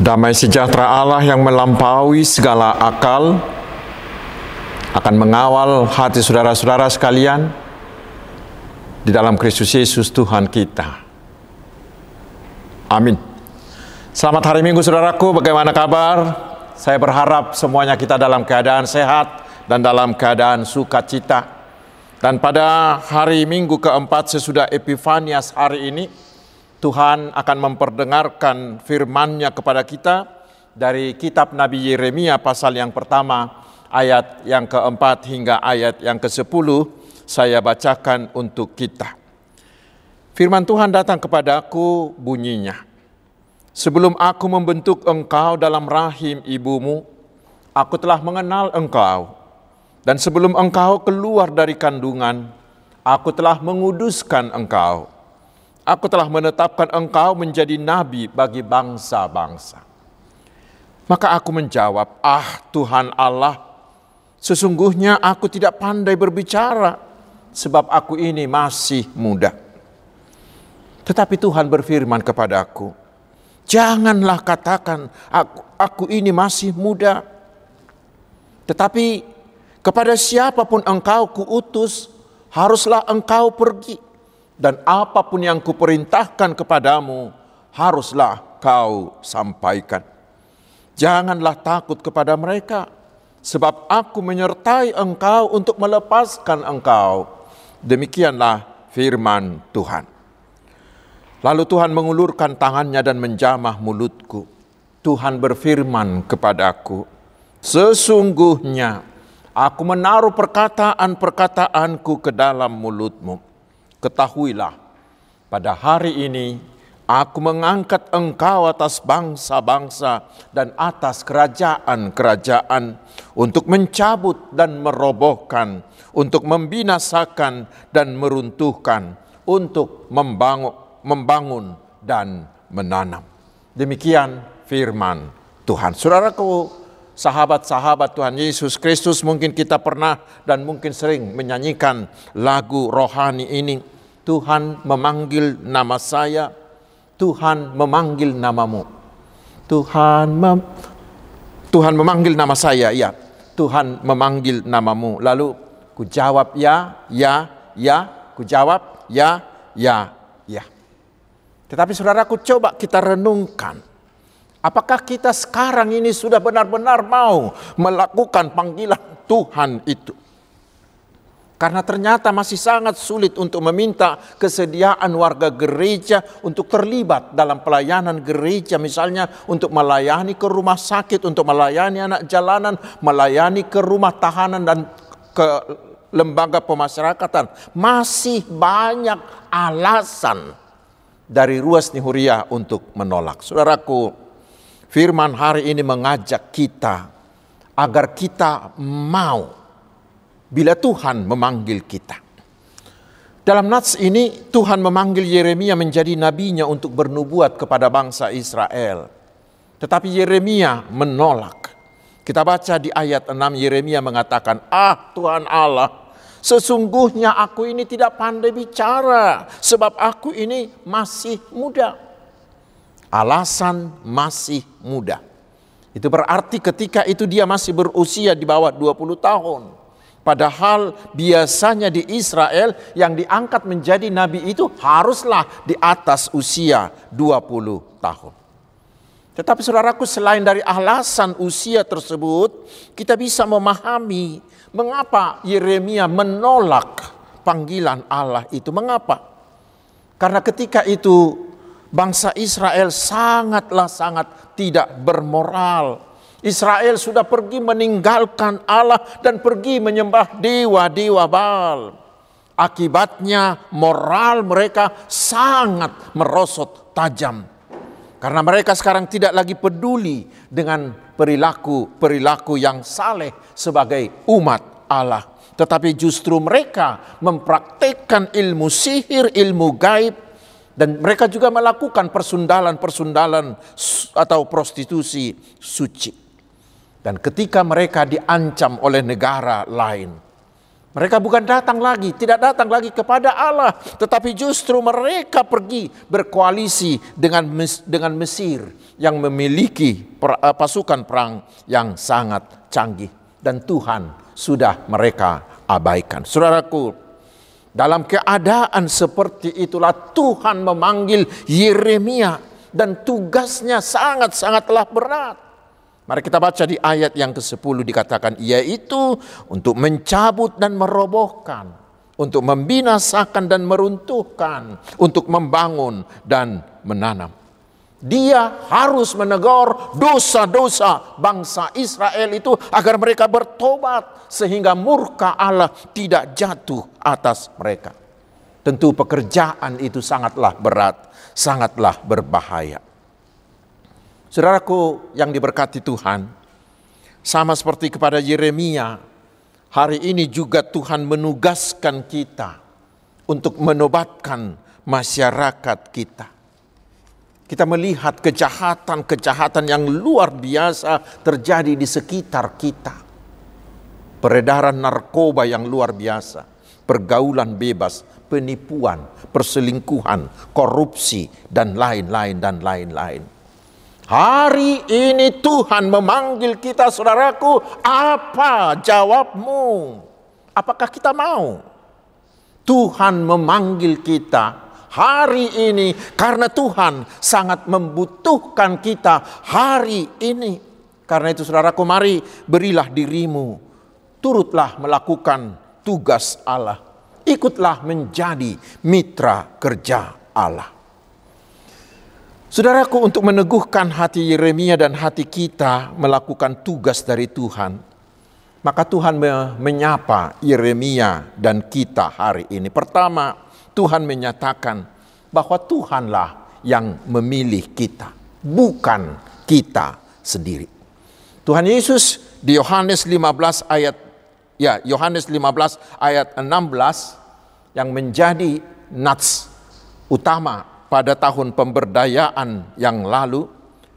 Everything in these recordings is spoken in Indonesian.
Damai sejahtera Allah yang melampaui segala akal akan mengawal hati saudara-saudara sekalian di dalam Kristus Yesus Tuhan kita. Amin. Selamat hari Minggu saudaraku, bagaimana kabar? Saya berharap semuanya kita dalam keadaan sehat dan dalam keadaan sukacita. Dan pada hari Minggu keempat sesudah Epifanias hari ini, Tuhan akan memperdengarkan firman-Nya kepada kita dari kitab Nabi Yeremia pasal yang pertama ayat yang keempat hingga ayat yang ke sepuluh saya bacakan untuk kita. Firman Tuhan datang kepadaku bunyinya. Sebelum aku membentuk engkau dalam rahim ibumu, aku telah mengenal engkau. Dan sebelum engkau keluar dari kandungan, aku telah menguduskan engkau Aku telah menetapkan engkau menjadi nabi bagi bangsa-bangsa. Maka aku menjawab, "Ah, Tuhan Allah, sesungguhnya aku tidak pandai berbicara, sebab aku ini masih muda." Tetapi Tuhan berfirman kepadaku, "Janganlah katakan aku, aku ini masih muda, tetapi kepada siapa pun engkau kuutus, haruslah engkau pergi." Dan apa pun yang kuperintahkan kepadamu haruslah kau sampaikan. Janganlah takut kepada mereka, sebab aku menyertai engkau untuk melepaskan engkau. Demikianlah firman Tuhan. Lalu Tuhan mengulurkan tangannya dan menjamah mulutku. Tuhan berfirman kepadaku, Sesungguhnya aku menaruh perkataan-perkataanku ke dalam mulutmu Ketahuilah, pada hari ini aku mengangkat engkau atas bangsa-bangsa dan atas kerajaan-kerajaan untuk mencabut dan merobohkan, untuk membinasakan dan meruntuhkan, untuk membangun, membangun dan menanam. Demikian firman Tuhan. Saudaraku, sahabat-sahabat Tuhan Yesus Kristus mungkin kita pernah dan mungkin sering menyanyikan lagu rohani ini. Tuhan memanggil nama saya, Tuhan memanggil namamu. Tuhan mem Tuhan memanggil nama saya, ya. Tuhan memanggil namamu. Lalu ku jawab ya, ya, ya, ku jawab ya, ya, ya. Tetapi saudaraku coba kita renungkan Apakah kita sekarang ini sudah benar-benar mau melakukan panggilan Tuhan itu? Karena ternyata masih sangat sulit untuk meminta kesediaan warga gereja untuk terlibat dalam pelayanan gereja. Misalnya untuk melayani ke rumah sakit, untuk melayani anak jalanan, melayani ke rumah tahanan dan ke lembaga pemasyarakatan. Masih banyak alasan dari ruas nihuria untuk menolak. Saudaraku, Firman hari ini mengajak kita agar kita mau bila Tuhan memanggil kita. Dalam nats ini Tuhan memanggil Yeremia menjadi nabinya untuk bernubuat kepada bangsa Israel. Tetapi Yeremia menolak. Kita baca di ayat 6 Yeremia mengatakan, "Ah Tuhan Allah, sesungguhnya aku ini tidak pandai bicara sebab aku ini masih muda." Alasan masih muda. Itu berarti ketika itu dia masih berusia di bawah 20 tahun. Padahal biasanya di Israel yang diangkat menjadi nabi itu haruslah di atas usia 20 tahun. Tetapi saudaraku selain dari alasan usia tersebut, kita bisa memahami mengapa Yeremia menolak panggilan Allah itu. Mengapa? Karena ketika itu bangsa Israel sangatlah sangat tidak bermoral. Israel sudah pergi meninggalkan Allah dan pergi menyembah dewa-dewa Baal. Akibatnya moral mereka sangat merosot tajam. Karena mereka sekarang tidak lagi peduli dengan perilaku-perilaku yang saleh sebagai umat Allah. Tetapi justru mereka mempraktekkan ilmu sihir, ilmu gaib, dan mereka juga melakukan persundalan-persundalan atau prostitusi suci. Dan ketika mereka diancam oleh negara lain, Mereka bukan datang lagi, tidak datang lagi kepada Allah, tetapi justru mereka pergi berkoalisi dengan dengan Mesir yang memiliki eh, pasukan perang yang sangat canggih dan Tuhan sudah mereka abaikan. Saudaraku, dalam keadaan seperti itulah Tuhan memanggil Yeremia dan tugasnya sangat-sangatlah berat. Mari kita baca di ayat yang ke-10 dikatakan yaitu untuk mencabut dan merobohkan, untuk membinasakan dan meruntuhkan, untuk membangun dan menanam. Dia harus menegur dosa-dosa bangsa Israel itu agar mereka bertobat sehingga murka Allah tidak jatuh atas mereka. Tentu pekerjaan itu sangatlah berat, sangatlah berbahaya. Saudaraku yang diberkati Tuhan, sama seperti kepada Yeremia, hari ini juga Tuhan menugaskan kita untuk menobatkan masyarakat kita. Kita melihat kejahatan-kejahatan yang luar biasa terjadi di sekitar kita. Peredaran narkoba yang luar biasa, pergaulan bebas, penipuan, perselingkuhan, korupsi, dan lain-lain dan lain-lain Hari ini Tuhan memanggil kita saudaraku, apa jawabmu? Apakah kita mau? Tuhan memanggil kita hari ini karena Tuhan sangat membutuhkan kita hari ini. Karena itu saudaraku mari berilah dirimu, turutlah melakukan tugas Allah. Ikutlah menjadi mitra kerja Allah. Saudaraku untuk meneguhkan hati Yeremia dan hati kita melakukan tugas dari Tuhan, maka Tuhan menyapa Yeremia dan kita hari ini. Pertama, Tuhan menyatakan bahwa Tuhanlah yang memilih kita, bukan kita sendiri. Tuhan Yesus di Yohanes 15 ayat ya Yohanes 15 ayat 16 yang menjadi nats utama pada tahun pemberdayaan yang lalu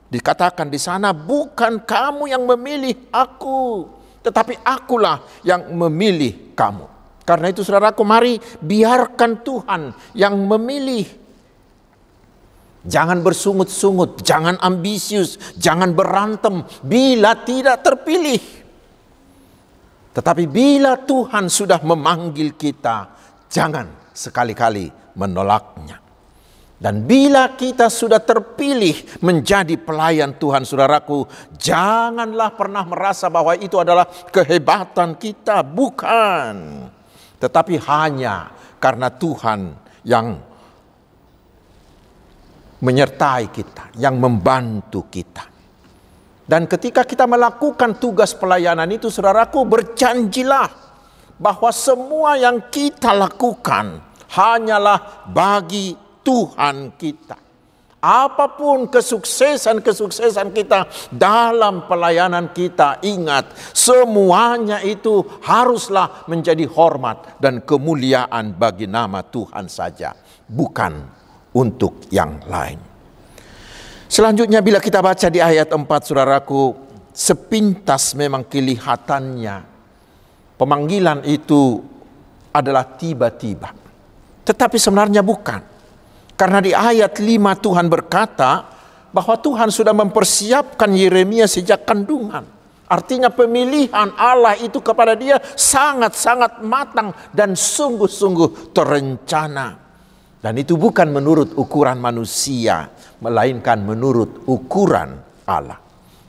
dikatakan di sana bukan kamu yang memilih aku tetapi akulah yang memilih kamu. Karena itu saudaraku mari biarkan Tuhan yang memilih. Jangan bersungut-sungut, jangan ambisius, jangan berantem bila tidak terpilih. Tetapi bila Tuhan sudah memanggil kita, jangan sekali-kali menolaknya. Dan bila kita sudah terpilih menjadi pelayan Tuhan saudaraku, janganlah pernah merasa bahwa itu adalah kehebatan kita, bukan. Tetapi hanya karena Tuhan yang menyertai kita, yang membantu kita. Dan ketika kita melakukan tugas pelayanan itu saudaraku berjanjilah bahwa semua yang kita lakukan hanyalah bagi Tuhan kita. Apa pun kesuksesan-kesuksesan kita dalam pelayanan kita, ingat semuanya itu haruslah menjadi hormat dan kemuliaan bagi nama Tuhan saja, bukan untuk yang lain. Selanjutnya bila kita baca di ayat 4 saudaraku, sepintas memang kelihatannya pemanggilan itu adalah tiba-tiba. Tetapi sebenarnya bukan. Karena di ayat 5 Tuhan berkata bahwa Tuhan sudah mempersiapkan Yeremia sejak kandungan. Artinya pemilihan Allah itu kepada dia sangat-sangat matang dan sungguh-sungguh terencana. Dan itu bukan menurut ukuran manusia, melainkan menurut ukuran Allah.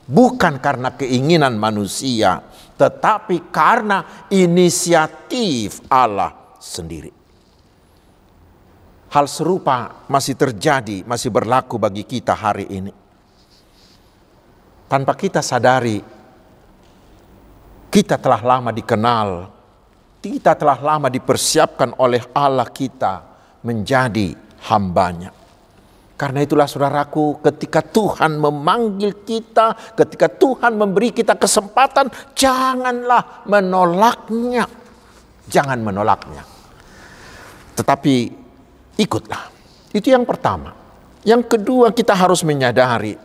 Bukan karena keinginan manusia, tetapi karena inisiatif Allah sendiri. Hal serupa masih terjadi, masih berlaku bagi kita hari ini. Tanpa kita sadari, kita telah lama dikenal, kita telah lama dipersiapkan oleh Allah kita menjadi hambanya. Karena itulah saudaraku ketika Tuhan memanggil kita, ketika Tuhan memberi kita kesempatan, janganlah menolaknya. Jangan menolaknya. Tetapi ikutlah. Itu yang pertama. Yang kedua kita harus menyadari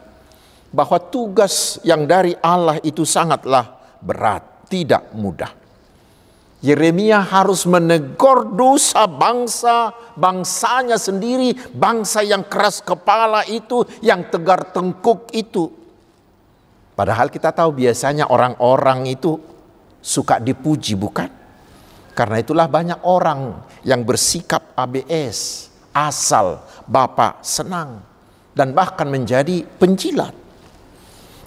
bahwa tugas yang dari Allah itu sangatlah berat, tidak mudah. Yeremia harus menegur dosa bangsa, bangsanya sendiri, bangsa yang keras kepala itu, yang tegar tengkuk itu. Padahal kita tahu biasanya orang-orang itu suka dipuji, bukan? Karena itulah banyak orang yang bersikap ABS, asal Bapak senang, dan bahkan menjadi penjilat.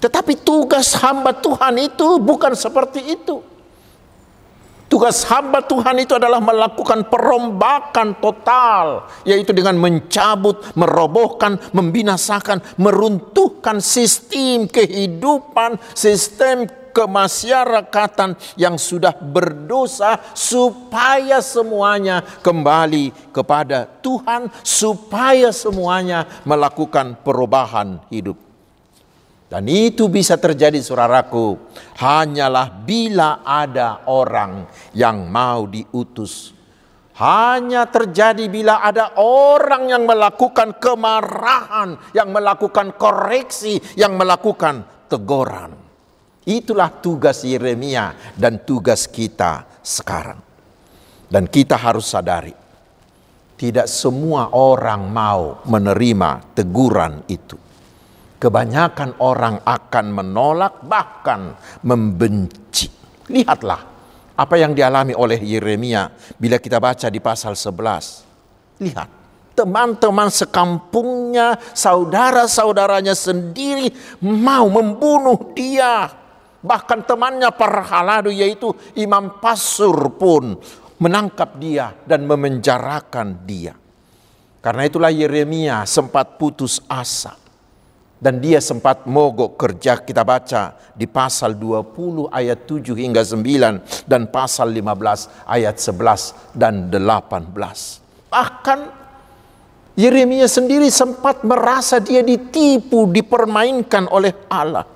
Tetapi tugas hamba Tuhan itu bukan seperti itu. Tugas hamba Tuhan itu adalah melakukan perombakan total, yaitu dengan mencabut, merobohkan, membinasakan, meruntuhkan sistem kehidupan, sistem kemasyarakatan yang sudah berdosa supaya semuanya kembali kepada Tuhan, supaya semuanya melakukan perubahan hidup. Dan itu bisa terjadi saudaraku hanyalah bila ada orang yang mau diutus. Hanya terjadi bila ada orang yang melakukan kemarahan, yang melakukan koreksi, yang melakukan teguran. Itulah tugas Yeremia dan tugas kita sekarang. Dan kita harus sadari, tidak semua orang mau menerima teguran itu. Kebanyakan orang akan menolak bahkan membenci. Lihatlah apa yang dialami oleh Yeremia bila kita baca di pasal 11. Lihat, teman-teman sekampungnya, saudara-saudaranya sendiri mau membunuh dia. Bahkan temannya Parhaladu yaitu Imam Pasur pun menangkap dia dan memenjarakan dia. Karena itulah Yeremia sempat putus asa dan dia sempat mogok kerja kita baca di pasal 20 ayat 7 hingga 9 dan pasal 15 ayat 11 dan 18. Bahkan Yeremia sendiri sempat merasa dia ditipu, dipermainkan oleh Allah.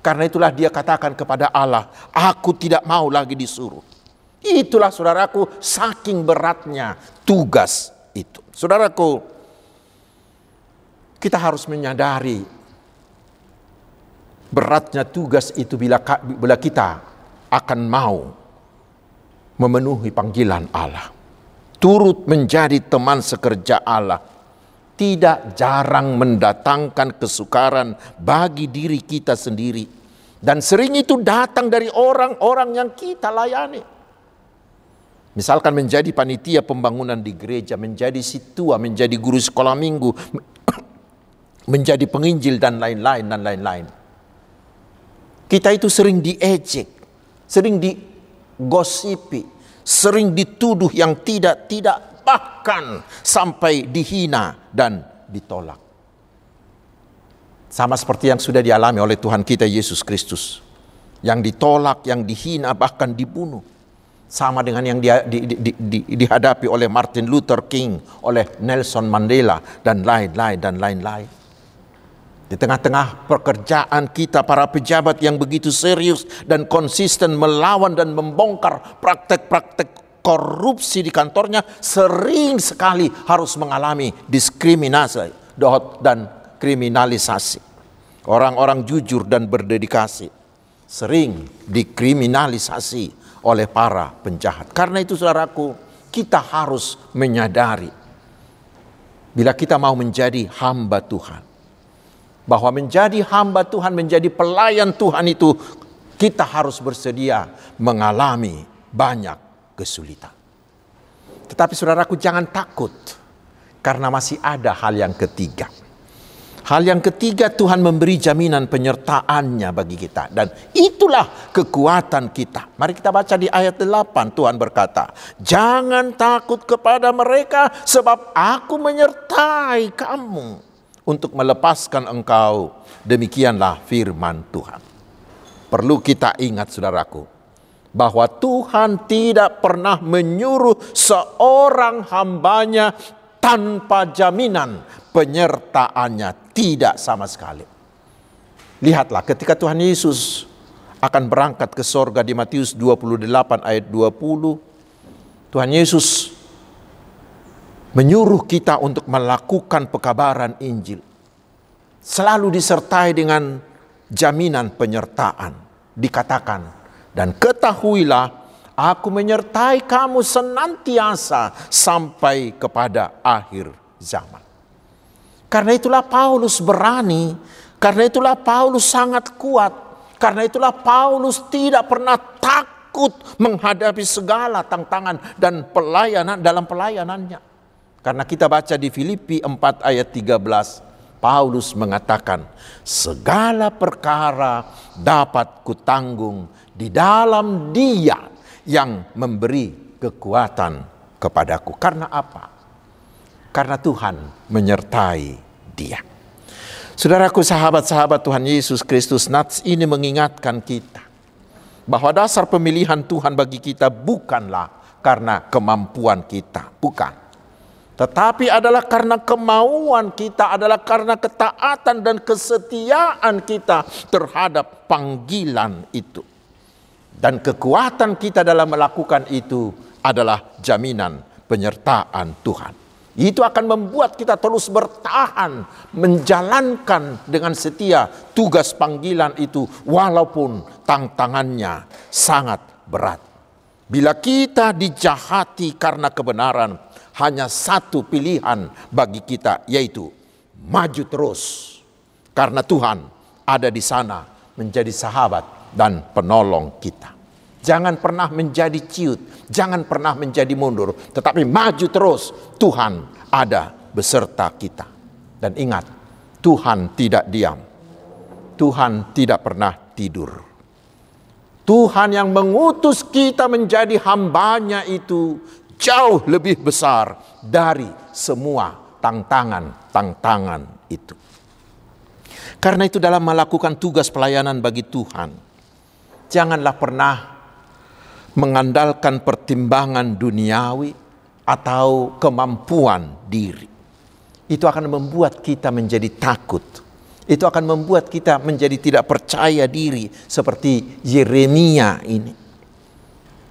Karena itulah dia katakan kepada Allah, aku tidak mau lagi disuruh. Itulah saudaraku saking beratnya tugas itu. Saudaraku, kita harus menyadari beratnya tugas itu bila, kita akan mau memenuhi panggilan Allah. Turut menjadi teman sekerja Allah. Tidak jarang mendatangkan kesukaran bagi diri kita sendiri. Dan sering itu datang dari orang-orang yang kita layani. Misalkan menjadi panitia pembangunan di gereja, menjadi situa, menjadi guru sekolah minggu, menjadi penginjil dan lain-lain dan lain-lain. Kita itu sering diejek, sering digosipi, sering dituduh yang tidak-tidak, bahkan sampai dihina dan ditolak. Sama seperti yang sudah dialami oleh Tuhan kita Yesus Kristus. Yang ditolak, yang dihina, bahkan dibunuh. Sama dengan yang di, di, di, di, dihadapi oleh Martin Luther King, oleh Nelson Mandela, dan lain-lain, dan lain-lain. Di tengah-tengah pekerjaan kita para pejabat yang begitu serius dan konsisten melawan dan membongkar praktek-praktek korupsi di kantornya sering sekali harus mengalami diskriminasi dan kriminalisasi. Orang-orang jujur dan berdedikasi sering dikriminalisasi oleh para penjahat. Karena itu saudaraku, kita harus menyadari bila kita mau menjadi hamba Tuhan bahwa menjadi hamba Tuhan, menjadi pelayan Tuhan itu kita harus bersedia mengalami banyak kesulitan. Tetapi saudaraku jangan takut karena masih ada hal yang ketiga. Hal yang ketiga Tuhan memberi jaminan penyertaannya bagi kita dan itulah kekuatan kita. Mari kita baca di ayat 8 Tuhan berkata, "Jangan takut kepada mereka sebab aku menyertai kamu." untuk melepaskan engkau. Demikianlah firman Tuhan. Perlu kita ingat saudaraku, bahwa Tuhan tidak pernah menyuruh seorang hambanya tanpa jaminan penyertaannya. Tidak sama sekali. Lihatlah ketika Tuhan Yesus akan berangkat ke sorga di Matius 28 ayat 20. Tuhan Yesus menyuruh kita untuk melakukan pekabaran Injil selalu disertai dengan jaminan penyertaan. Dikatakan, dan ketahuilah Aku menyertai kamu senantiasa sampai kepada akhir zaman. Karena itulah Paulus berani, karena itulah Paulus sangat kuat, karena itulah Paulus tidak pernah takut menghadapi segala tantangan dan pelayanan dalam pelayanannya. Karena kita baca di Filipi 4 ayat 13, Paulus mengatakan, segala perkara dapat kutanggung di dalam dia yang memberi kekuatan kepadaku. Karena apa? Karena Tuhan menyertai dia. Saudaraku sahabat-sahabat Tuhan Yesus Kristus Nats ini mengingatkan kita bahwa dasar pemilihan Tuhan bagi kita bukanlah karena kemampuan kita, bukan. Tetapi adalah karena kemauan kita, adalah karena ketaatan dan kesetiaan kita terhadap panggilan itu. Dan kekuatan kita dalam melakukan itu adalah jaminan penyertaan Tuhan. Itu akan membuat kita terus bertahan, menjalankan dengan setia tugas panggilan itu, walaupun tantangannya sangat berat. Bila kita dijahati karena kebenaran, hanya satu pilihan bagi kita, yaitu maju terus, karena Tuhan ada di sana menjadi sahabat dan penolong kita. Jangan pernah menjadi ciut, jangan pernah menjadi mundur, tetapi maju terus. Tuhan ada beserta kita. Dan ingat, Tuhan tidak diam. Tuhan tidak pernah tidur. Tuhan yang mengutus kita menjadi hambanya itu jauh lebih besar dari semua tantangan-tantangan itu. Karena itu dalam melakukan tugas pelayanan bagi Tuhan, janganlah pernah mengandalkan pertimbangan duniawi atau kemampuan diri. Itu akan membuat kita menjadi takut. Itu akan membuat kita menjadi tidak percaya diri seperti Yeremia ini.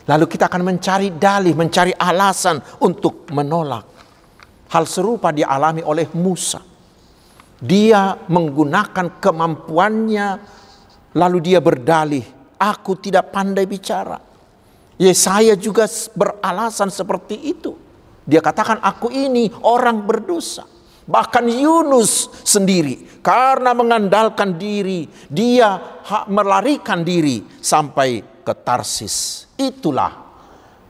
Lalu kita akan mencari dalih, mencari alasan untuk menolak. Hal serupa dialami oleh Musa. Dia menggunakan kemampuannya, lalu dia berdalih aku tidak pandai bicara. Ya saya juga beralasan seperti itu. Dia katakan aku ini orang berdosa. Bahkan Yunus sendiri karena mengandalkan diri, dia melarikan diri sampai ke Tarsis. Itulah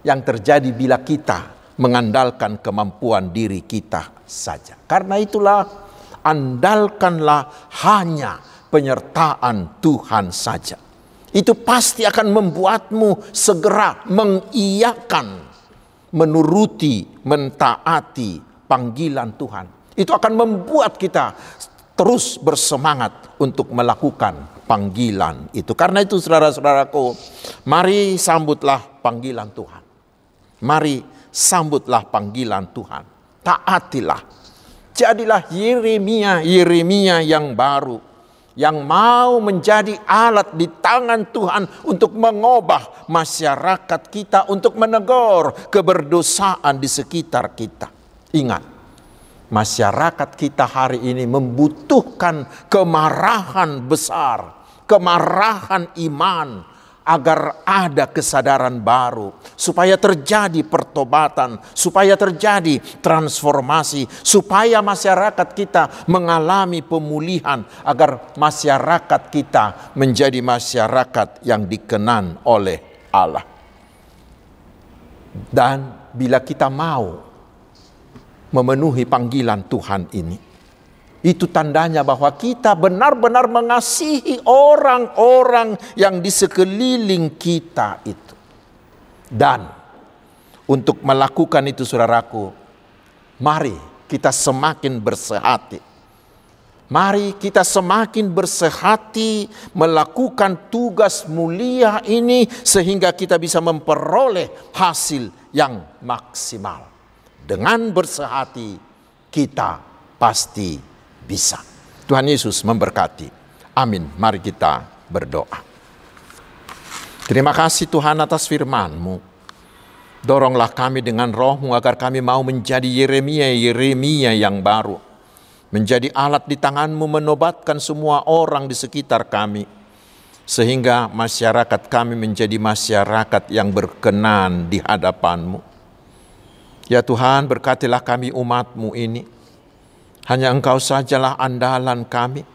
yang terjadi bila kita mengandalkan kemampuan diri kita saja. Karena itulah andalkanlah hanya penyertaan Tuhan saja itu pasti akan membuatmu segera mengiyakan, menuruti, mentaati panggilan Tuhan. Itu akan membuat kita terus bersemangat untuk melakukan panggilan itu. Karena itu saudara-saudaraku, mari sambutlah panggilan Tuhan. Mari sambutlah panggilan Tuhan. Taatilah. Jadilah Yeremia, Yeremia yang baru yang mau menjadi alat di tangan Tuhan untuk mengubah masyarakat kita, untuk menegur keberdosaan di sekitar kita. Ingat, masyarakat kita hari ini membutuhkan kemarahan besar, kemarahan iman, agar ada kesadaran baru, supaya terjadi pertobatan, supaya terjadi transformasi, supaya masyarakat kita mengalami pemulihan, agar masyarakat kita menjadi masyarakat yang dikenan oleh Allah. Dan bila kita mau memenuhi panggilan Tuhan ini, itu tandanya bahwa kita benar-benar mengasihi orang-orang yang di sekeliling kita itu. Dan untuk melakukan itu saudaraku, mari kita semakin bersehati. Mari kita semakin bersehati melakukan tugas mulia ini sehingga kita bisa memperoleh hasil yang maksimal. Dengan bersehati kita pasti bisa. Tuhan Yesus memberkati. Amin. Mari kita berdoa. Terima kasih Tuhan atas firman-Mu. Doronglah kami dengan rohmu agar kami mau menjadi Yeremia-Yeremia yang baru. Menjadi alat di tanganmu menobatkan semua orang di sekitar kami. sehingga masyarakat kami menjadi masyarakat yang berkenan di hadapanmu. Ya Tuhan, berkatilah kami umatmu ini. Hanya Engkau sajalah andalan kami.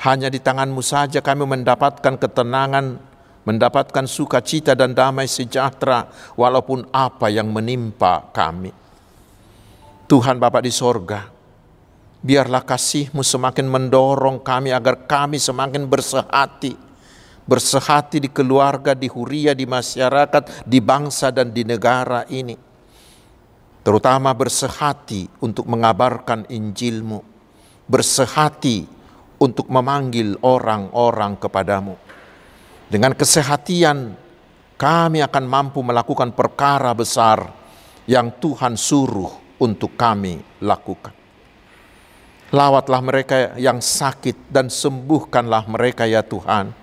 Hanya di tanganmu saja kami mendapatkan ketenangan, mendapatkan sukacita dan damai sejahtera walaupun apa yang menimpa kami. Tuhan Bapa di sorga, biarlah kasihmu semakin mendorong kami agar kami semakin bersehati, bersehati di keluarga, di huria, di masyarakat, di bangsa dan di negara ini. Terutama bersehati untuk mengabarkan Injilmu, bersehati untuk memanggil orang-orang kepadamu. Dengan kesehatian kami akan mampu melakukan perkara besar yang Tuhan suruh untuk kami lakukan. Lawatlah mereka yang sakit dan sembuhkanlah mereka ya Tuhan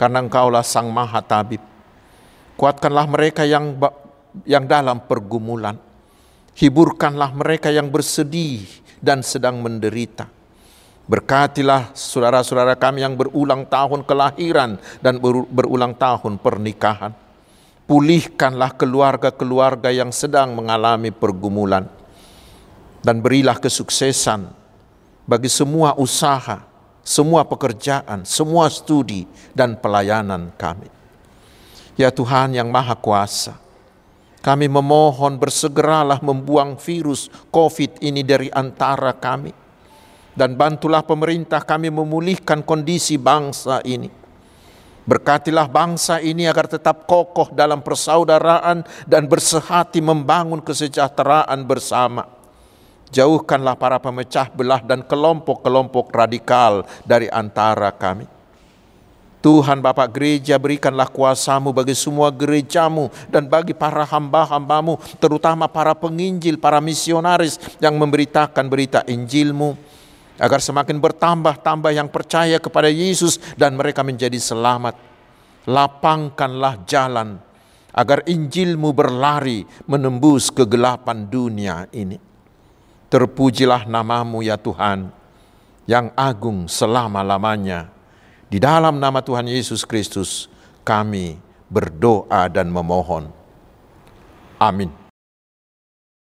karena Engkaulah Sang Maha Tabib. Kuatkanlah mereka yang yang dalam pergumulan. Hiburkanlah mereka yang bersedih dan sedang menderita. Berkatilah saudara-saudara kami yang berulang tahun kelahiran dan berulang tahun pernikahan. Pulihkanlah keluarga-keluarga yang sedang mengalami pergumulan. Dan berilah kesuksesan bagi semua usaha, semua pekerjaan, semua studi dan pelayanan kami. Ya Tuhan yang Maha Kuasa, kami memohon bersegeralah membuang virus COVID ini dari antara kami. Dan bantulah pemerintah kami memulihkan kondisi bangsa ini. Berkatilah bangsa ini agar tetap kokoh dalam persaudaraan dan bersehati membangun kesejahteraan bersama Jauhkanlah para pemecah belah dan kelompok-kelompok radikal dari antara kami. Tuhan Bapak Gereja berikanlah kuasamu bagi semua gerejamu dan bagi para hamba-hambamu, terutama para penginjil, para misionaris yang memberitakan berita Injilmu, agar semakin bertambah-tambah yang percaya kepada Yesus dan mereka menjadi selamat. Lapangkanlah jalan agar Injilmu berlari menembus kegelapan dunia ini. Terpujilah namamu ya Tuhan, yang agung selama-lamanya. Di dalam nama Tuhan Yesus Kristus, kami berdoa dan memohon. Amin.